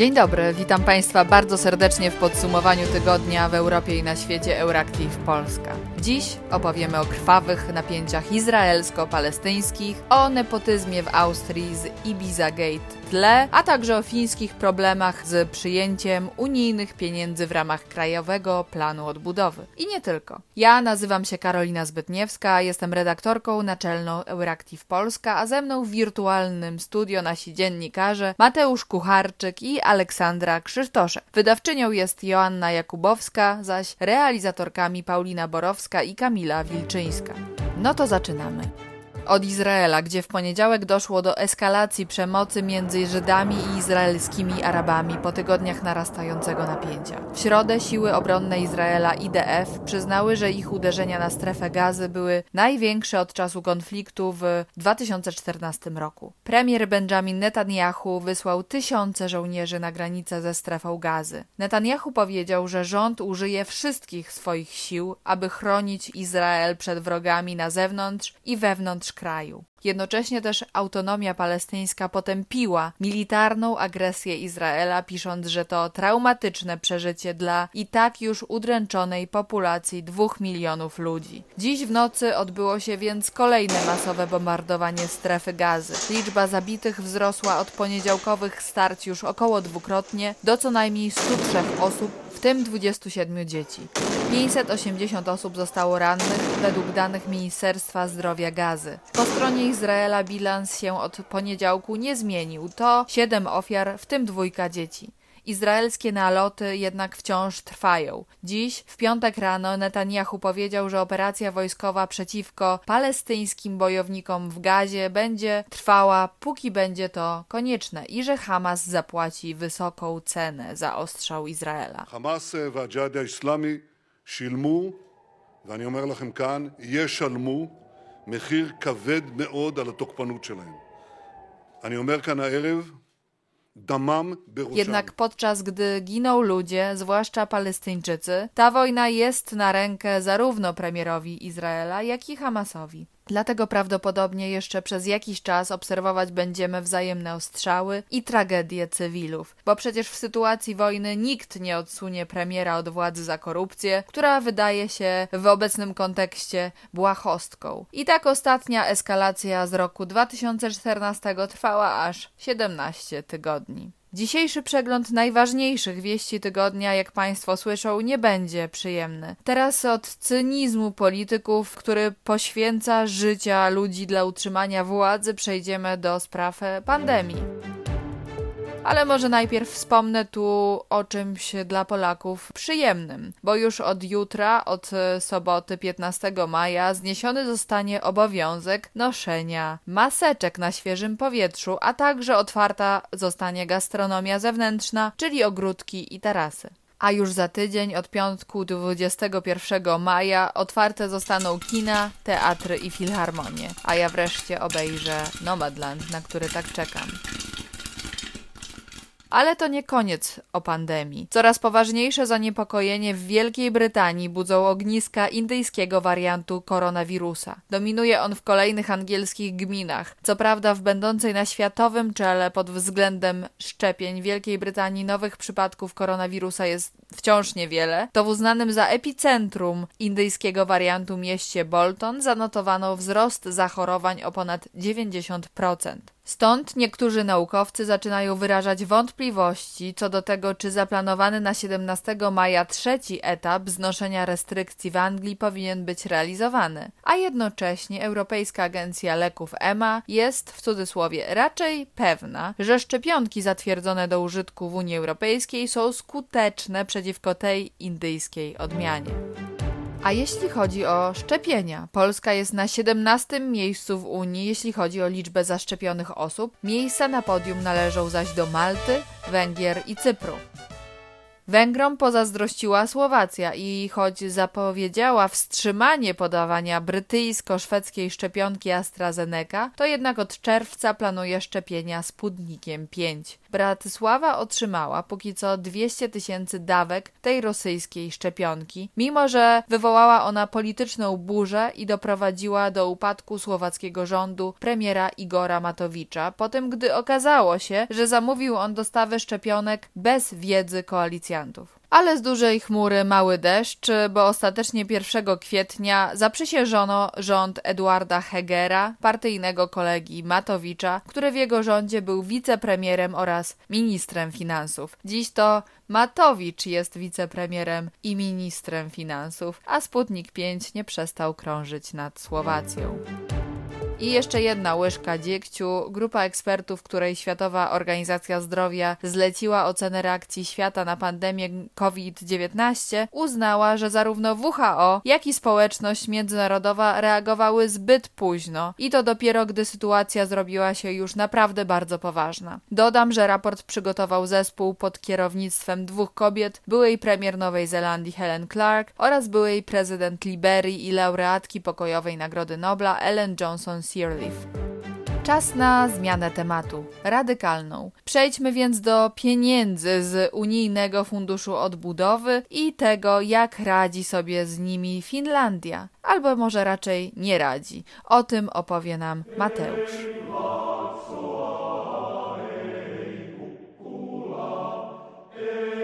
Dzień dobry, witam Państwa bardzo serdecznie w podsumowaniu tygodnia w Europie i na świecie Euractiv Polska. Dziś opowiemy o krwawych napięciach izraelsko-palestyńskich, o nepotyzmie w Austrii z Ibiza Gate tle, a także o fińskich problemach z przyjęciem unijnych pieniędzy w ramach Krajowego Planu Odbudowy. I nie tylko. Ja nazywam się Karolina Zbytniewska, jestem redaktorką naczelną Euractiv Polska, a ze mną w wirtualnym studio nasi dziennikarze Mateusz Kucharczyk i Aleksandra Krzysztoszek. Wydawczynią jest Joanna Jakubowska, zaś realizatorkami Paulina Borowska i Kamila Wilczyńska. No to zaczynamy od Izraela, gdzie w poniedziałek doszło do eskalacji przemocy między Żydami i izraelskimi Arabami po tygodniach narastającego napięcia. W środę siły obronne Izraela IDF przyznały, że ich uderzenia na strefę gazy były największe od czasu konfliktu w 2014 roku. Premier Benjamin Netanyahu wysłał tysiące żołnierzy na granicę ze strefą gazy. Netanyahu powiedział, że rząd użyje wszystkich swoich sił, aby chronić Izrael przed wrogami na zewnątrz i wewnątrz kraju. Jednocześnie też autonomia palestyńska potępiła militarną agresję Izraela, pisząc, że to traumatyczne przeżycie dla i tak już udręczonej populacji dwóch milionów ludzi. Dziś w nocy odbyło się więc kolejne masowe bombardowanie strefy gazy. Liczba zabitych wzrosła od poniedziałkowych starć już około dwukrotnie do co najmniej 103 osób, w tym 27 dzieci. 580 osób zostało rannych według danych Ministerstwa Zdrowia Gazy. Po stronie Izraela bilans się od poniedziałku nie zmienił. To 7 ofiar, w tym dwójka dzieci. Izraelskie naloty jednak wciąż trwają. Dziś, w piątek rano, Netanyahu powiedział, że operacja wojskowa przeciwko palestyńskim bojownikom w Gazie będzie trwała, póki będzie to konieczne i że Hamas zapłaci wysoką cenę za ostrzał Izraela. Hamas והג'יהאד האסלאמי שילמו, ואני אומר לכם כאן, ישלמו מחיר כבד מאוד על התוקפנות שלהם. אני אומר כאן הערב, דמם בראשם. jednak podczas gdy giną ludzie, zwłaszcza Palestyńczycy, ta wojna jest na rękę zarówno premierowi Izraela, jak i Hamasowi. Dlatego prawdopodobnie jeszcze przez jakiś czas obserwować będziemy wzajemne ostrzały i tragedie cywilów, bo przecież w sytuacji wojny nikt nie odsunie premiera od władzy za korupcję, która wydaje się w obecnym kontekście błahostką. I tak ostatnia eskalacja z roku 2014 trwała aż 17 tygodni. Dzisiejszy przegląd najważniejszych wieści tygodnia, jak Państwo słyszą, nie będzie przyjemny. Teraz od cynizmu polityków, który poświęca życia ludzi dla utrzymania władzy, przejdziemy do spraw pandemii. Ale może najpierw wspomnę tu o czymś dla Polaków przyjemnym, bo już od jutra, od soboty 15 maja, zniesiony zostanie obowiązek noszenia maseczek na świeżym powietrzu, a także otwarta zostanie gastronomia zewnętrzna, czyli ogródki i tarasy. A już za tydzień, od piątku 21 maja, otwarte zostaną kina, teatry i filharmonie. A ja wreszcie obejrzę Nomadland, na który tak czekam. Ale to nie koniec o pandemii. Coraz poważniejsze zaniepokojenie w Wielkiej Brytanii budzą ogniska indyjskiego wariantu koronawirusa. Dominuje on w kolejnych angielskich gminach. Co prawda w będącej na światowym czele pod względem szczepień Wielkiej Brytanii nowych przypadków koronawirusa jest wciąż niewiele, to w uznanym za epicentrum indyjskiego wariantu mieście Bolton zanotowano wzrost zachorowań o ponad 90%. Stąd niektórzy naukowcy zaczynają wyrażać wątpliwości co do tego, czy zaplanowany na 17 maja trzeci etap znoszenia restrykcji w Anglii powinien być realizowany. A jednocześnie Europejska Agencja Leków EMA jest w cudzysłowie raczej pewna, że szczepionki zatwierdzone do użytku w Unii Europejskiej są skuteczne przeciwko tej indyjskiej odmianie. A jeśli chodzi o szczepienia, Polska jest na 17 miejscu w Unii, jeśli chodzi o liczbę zaszczepionych osób. Miejsca na podium należą zaś do Malty, Węgier i Cypru. Węgrom pozazdrościła Słowacja i choć zapowiedziała wstrzymanie podawania brytyjsko-szwedzkiej szczepionki AstraZeneca, to jednak od czerwca planuje szczepienia Sputnikiem 5. Bratysława otrzymała póki co 200 tysięcy dawek tej rosyjskiej szczepionki, mimo że wywołała ona polityczną burzę i doprowadziła do upadku słowackiego rządu premiera Igora Matowicza, po tym gdy okazało się, że zamówił on dostawę szczepionek bez wiedzy koalicjantów. Ale z dużej chmury mały deszcz, bo ostatecznie 1 kwietnia zaprzysiężono rząd Eduarda Hegera, partyjnego kolegi Matowicza, który w jego rządzie był wicepremierem oraz ministrem finansów. Dziś to Matowicz jest wicepremierem i ministrem finansów, a Sputnik 5 nie przestał krążyć nad Słowacją. I jeszcze jedna łyżka dziegciu. Grupa ekspertów, której Światowa Organizacja Zdrowia zleciła ocenę reakcji świata na pandemię COVID-19, uznała, że zarówno WHO, jak i społeczność międzynarodowa reagowały zbyt późno i to dopiero gdy sytuacja zrobiła się już naprawdę bardzo poważna. Dodam, że raport przygotował zespół pod kierownictwem dwóch kobiet, byłej premier Nowej Zelandii Helen Clark oraz byłej prezydent Liberii i laureatki pokojowej Nagrody Nobla Ellen Johnson Czas na zmianę tematu, radykalną. Przejdźmy więc do pieniędzy z Unijnego Funduszu Odbudowy i tego, jak radzi sobie z nimi Finlandia, albo może raczej nie radzi. O tym opowie nam Mateusz.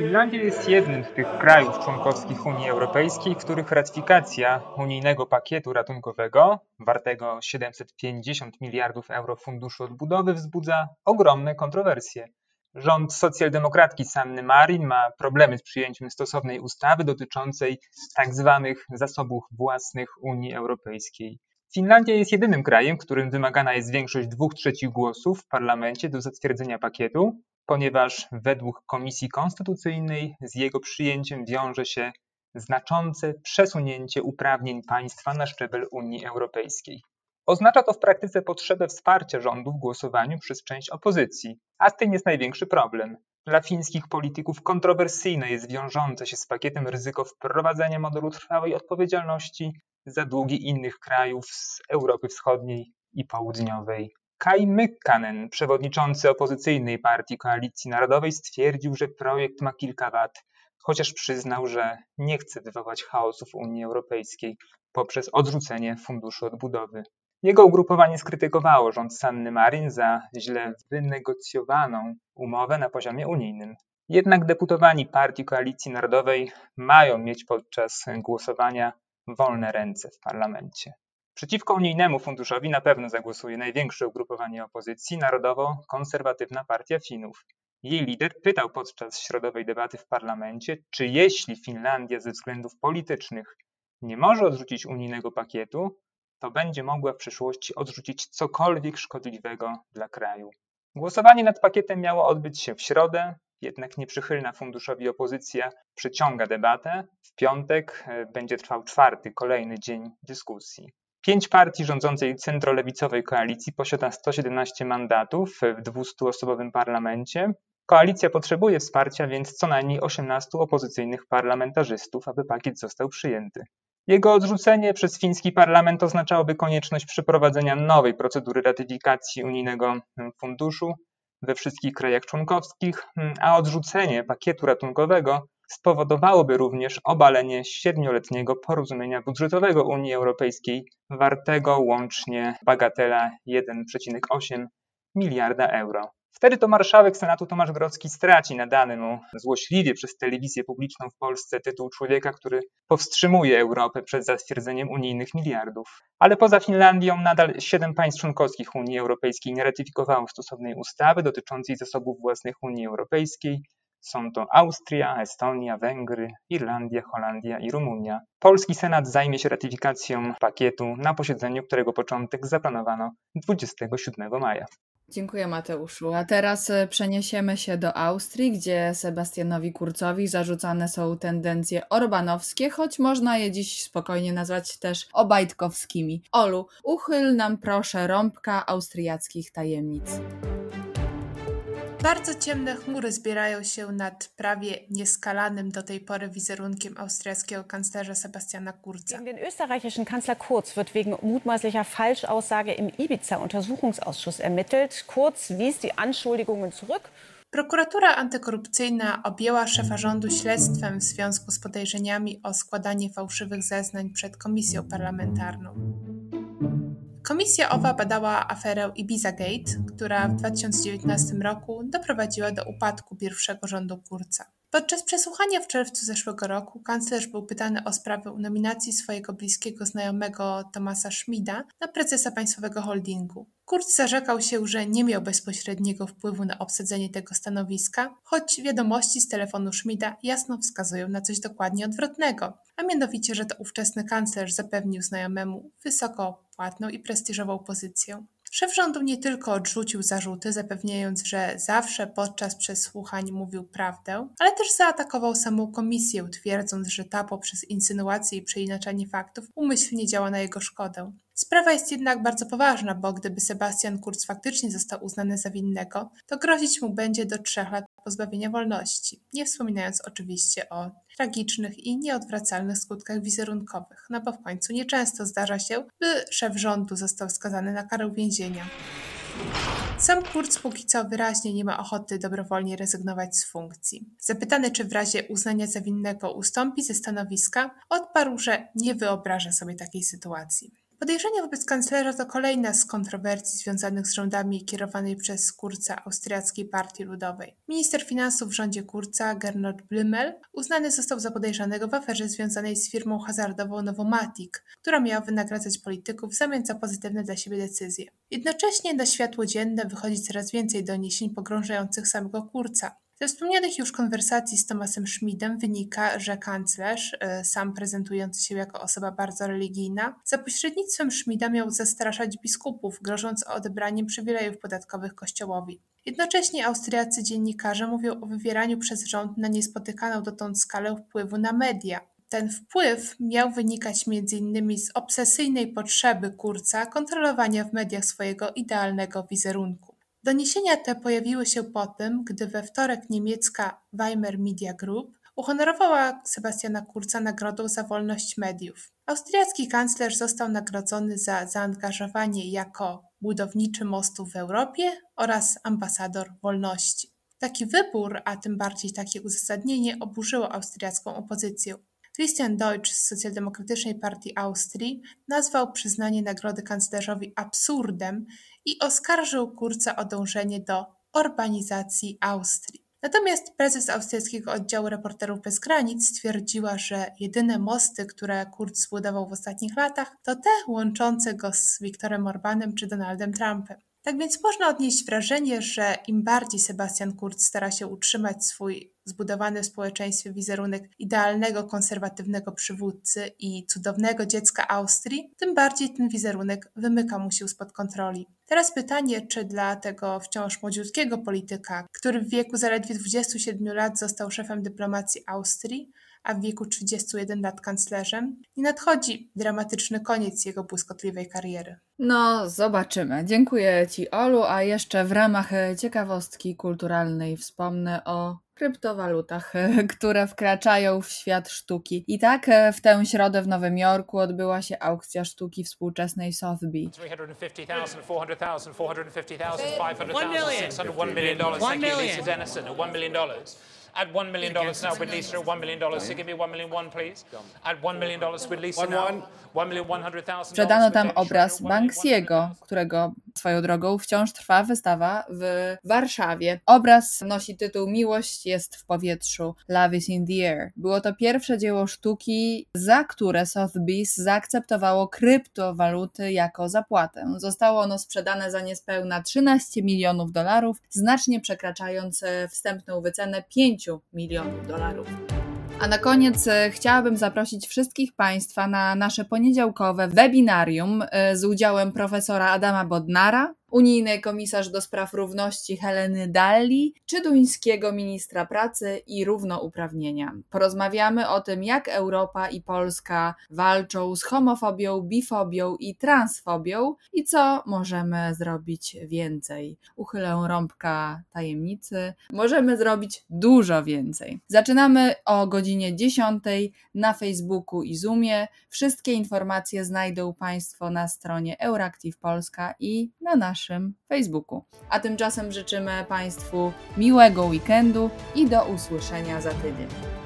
Finlandia jest jednym z tych krajów członkowskich Unii Europejskiej, których ratyfikacja unijnego pakietu ratunkowego, wartego 750 miliardów euro Funduszu Odbudowy, wzbudza ogromne kontrowersje. Rząd socjaldemokratki Sanny Marin ma problemy z przyjęciem stosownej ustawy dotyczącej tzw. Tak zasobów własnych Unii Europejskiej. Finlandia jest jedynym krajem, którym wymagana jest większość dwóch trzecich głosów w parlamencie do zatwierdzenia pakietu, ponieważ według Komisji Konstytucyjnej z jego przyjęciem wiąże się znaczące przesunięcie uprawnień państwa na szczebel Unii Europejskiej. Oznacza to w praktyce potrzebę wsparcia rządu w głosowaniu przez część opozycji, a z tym jest największy problem. Dla fińskich polityków kontrowersyjne jest wiążące się z pakietem ryzyko wprowadzenia modelu trwałej odpowiedzialności za długi innych krajów z Europy Wschodniej i Południowej. Kai Mykkänen, przewodniczący opozycyjnej partii Koalicji Narodowej, stwierdził, że projekt ma kilka wad, chociaż przyznał, że nie chce wywołać chaosu w Unii Europejskiej poprzez odrzucenie Funduszu Odbudowy. Jego ugrupowanie skrytykowało rząd Sanny Marin za źle wynegocjowaną umowę na poziomie unijnym. Jednak deputowani Partii Koalicji Narodowej mają mieć podczas głosowania wolne ręce w parlamencie. Przeciwko unijnemu funduszowi na pewno zagłosuje największe ugrupowanie opozycji, narodowo-konserwatywna partia Finów. Jej lider pytał podczas środowej debaty w parlamencie, czy jeśli Finlandia ze względów politycznych nie może odrzucić unijnego pakietu, to będzie mogła w przyszłości odrzucić cokolwiek szkodliwego dla kraju. Głosowanie nad pakietem miało odbyć się w środę, jednak nieprzychylna funduszowi opozycja przeciąga debatę. W piątek e, będzie trwał czwarty, kolejny dzień dyskusji. Pięć partii rządzącej centrolewicowej koalicji posiada 117 mandatów w 200-osobowym parlamencie. Koalicja potrzebuje wsparcia więc co najmniej 18 opozycyjnych parlamentarzystów, aby pakiet został przyjęty. Jego odrzucenie przez fiński parlament oznaczałoby konieczność przeprowadzenia nowej procedury ratyfikacji unijnego funduszu we wszystkich krajach członkowskich, a odrzucenie pakietu ratunkowego spowodowałoby również obalenie siedmioletniego porozumienia budżetowego Unii Europejskiej wartego łącznie bagatela 1,8 miliarda euro. Wtedy to marszałek Senatu Tomasz Grodzki straci nadany mu złośliwie przez telewizję publiczną w Polsce tytuł człowieka, który powstrzymuje Europę przed zatwierdzeniem unijnych miliardów. Ale poza Finlandią nadal siedem państw członkowskich Unii Europejskiej nie ratyfikowało stosownej ustawy dotyczącej zasobów własnych Unii Europejskiej, są to Austria, Estonia, Węgry, Irlandia, Holandia i Rumunia. Polski Senat zajmie się ratyfikacją pakietu na posiedzeniu, którego początek zaplanowano 27 maja. Dziękuję Mateuszu. A teraz e, przeniesiemy się do Austrii, gdzie Sebastianowi Kurcowi zarzucane są tendencje orbanowskie, choć można je dziś spokojnie nazwać też obajtkowskimi. Olu, uchyl nam proszę rąbka austriackich tajemnic. Bardzo ciemne chmury zbierają się nad prawie nieskalanym do tej pory wizerunkiem austriackiego kanclerza Sebastiana Kurza. Gegen den österreichischen Kanzler Kurz wird wegen mutmaßlicher Falschaussage im Ibiza-Untersuchungsausschuss ermittelt. Kurz wies die Anschuldigungen zurück Prokuratura antykorupcyjna objęła szefa rządu śledztwem w związku z podejrzeniami o składanie fałszywych zeznań przed komisją parlamentarną. Komisja owa badała aferę Ibizagate, która w 2019 roku doprowadziła do upadku pierwszego rządu Kurca. Podczas przesłuchania w czerwcu zeszłego roku kanclerz był pytany o sprawę nominacji swojego bliskiego znajomego Tomasa Schmida na prezesa państwowego holdingu. Kurz zarzekał się, że nie miał bezpośredniego wpływu na obsadzenie tego stanowiska, choć wiadomości z telefonu Schmida jasno wskazują na coś dokładnie odwrotnego, a mianowicie, że to ówczesny kanclerz zapewnił znajomemu wysoko płatną i prestiżową pozycję. Szef rządu nie tylko odrzucił zarzuty, zapewniając, że zawsze podczas przesłuchań mówił prawdę, ale też zaatakował samą komisję, twierdząc, że ta poprzez insynuacje i przeinaczanie faktów umyślnie działa na jego szkodę. Sprawa jest jednak bardzo poważna, bo gdyby Sebastian Kurz faktycznie został uznany za winnego, to grozić mu będzie do trzech lat pozbawienia wolności, nie wspominając oczywiście o tragicznych i nieodwracalnych skutkach wizerunkowych, no bo w końcu nieczęsto zdarza się, by szef rządu został skazany na karę więzienia. Sam Kurz póki co wyraźnie nie ma ochoty dobrowolnie rezygnować z funkcji. Zapytany, czy w razie uznania za winnego ustąpi ze stanowiska, odparł, że nie wyobraża sobie takiej sytuacji. Podejrzenia wobec kanclerza to kolejna z kontrowersji związanych z rządami kierowanej przez Kurca Austriackiej Partii Ludowej. Minister finansów w rządzie Kurca, Gernot Blümel, uznany został za podejrzanego w aferze związanej z firmą hazardową Novomatic, która miała wynagradzać polityków w zamian za pozytywne dla siebie decyzje. Jednocześnie na światło dzienne wychodzi coraz więcej doniesień pogrążających samego Kurca. Ze wspomnianych już konwersacji z Tomasem Schmidem wynika, że kanclerz, y, sam prezentujący się jako osoba bardzo religijna, za pośrednictwem Schmida miał zastraszać biskupów, grożąc odebraniem przywilejów podatkowych kościołowi. Jednocześnie austriaccy dziennikarze mówią o wywieraniu przez rząd na niespotykaną dotąd skalę wpływu na media. Ten wpływ miał wynikać m.in. z obsesyjnej potrzeby Kurca kontrolowania w mediach swojego idealnego wizerunku. Doniesienia te pojawiły się po tym, gdy we wtorek niemiecka Weimar Media Group uhonorowała Sebastiana Kurza nagrodą za wolność mediów. Austriacki kanclerz został nagrodzony za zaangażowanie jako budowniczy mostów w Europie oraz ambasador wolności. Taki wybór, a tym bardziej takie uzasadnienie oburzyło austriacką opozycję. Christian Deutsch z Socjaldemokratycznej Partii Austrii nazwał przyznanie nagrody kanclerzowi absurdem i oskarżył Kurza o dążenie do urbanizacji Austrii. Natomiast prezes austriackiego oddziału Reporterów Bez Granic stwierdziła, że jedyne mosty, które Kurz zbudował w ostatnich latach, to te łączące go z Viktorem Orbanem czy Donaldem Trumpem. Tak więc można odnieść wrażenie, że im bardziej Sebastian Kurz stara się utrzymać swój zbudowany w społeczeństwie wizerunek idealnego, konserwatywnego przywódcy i cudownego dziecka Austrii, tym bardziej ten wizerunek wymyka mu się spod kontroli. Teraz pytanie, czy dla tego wciąż młodziutkiego polityka, który w wieku zaledwie 27 lat został szefem dyplomacji Austrii, a w wieku 31 lat kanclerzem, nie nadchodzi dramatyczny koniec jego błyskotliwej kariery. No, zobaczymy. Dziękuję Ci, Olu, a jeszcze w ramach ciekawostki kulturalnej wspomnę o kryptowalutach, które wkraczają w świat sztuki. I tak w tę środę w Nowym Jorku odbyła się aukcja sztuki współczesnej Sotheby's. 350,000, 400,000, 450,000, One 500,000, million. 600, $1 million. One Thank you, million. Lisa Dennison, at $1 million. At $1 million now with Lisa at $1 million. So give me $1 million one, please. At $1 million with Lisa now. one. $1 million $100,000. Sprzedano tam obraz Schroeder, $1 million, $1 Banksiego, którego swoją drogą wciąż trwa wystawa w Warszawie. Obraz nosi tytuł Miłość jest w powietrzu, Love is in the air. Było to pierwsze dzieło sztuki, za które Sotheby's zaakceptowało kryptowaluty jako zapłatę. Zostało ono sprzedane za niespełna 13 milionów dolarów, znacznie przekraczając wstępną wycenę 5 milionów dolarów. A na koniec e, chciałabym zaprosić wszystkich Państwa na nasze poniedziałkowe webinarium e, z udziałem profesora Adama Bodnara, unijnej komisarz do spraw równości Heleny Dalli, czy duńskiego ministra pracy i równouprawnienia. Porozmawiamy o tym, jak Europa i Polska walczą z homofobią, bifobią i transfobią i co możemy zrobić więcej. Uchylę rąbka tajemnicy. Możemy zrobić dużo więcej. Zaczynamy o godzinie 10 na Facebooku i Zoomie. Wszystkie informacje znajdą Państwo na stronie Euractiv Polska i na naszym naszym Facebooku. A tymczasem życzymy Państwu miłego weekendu i do usłyszenia za tydzień.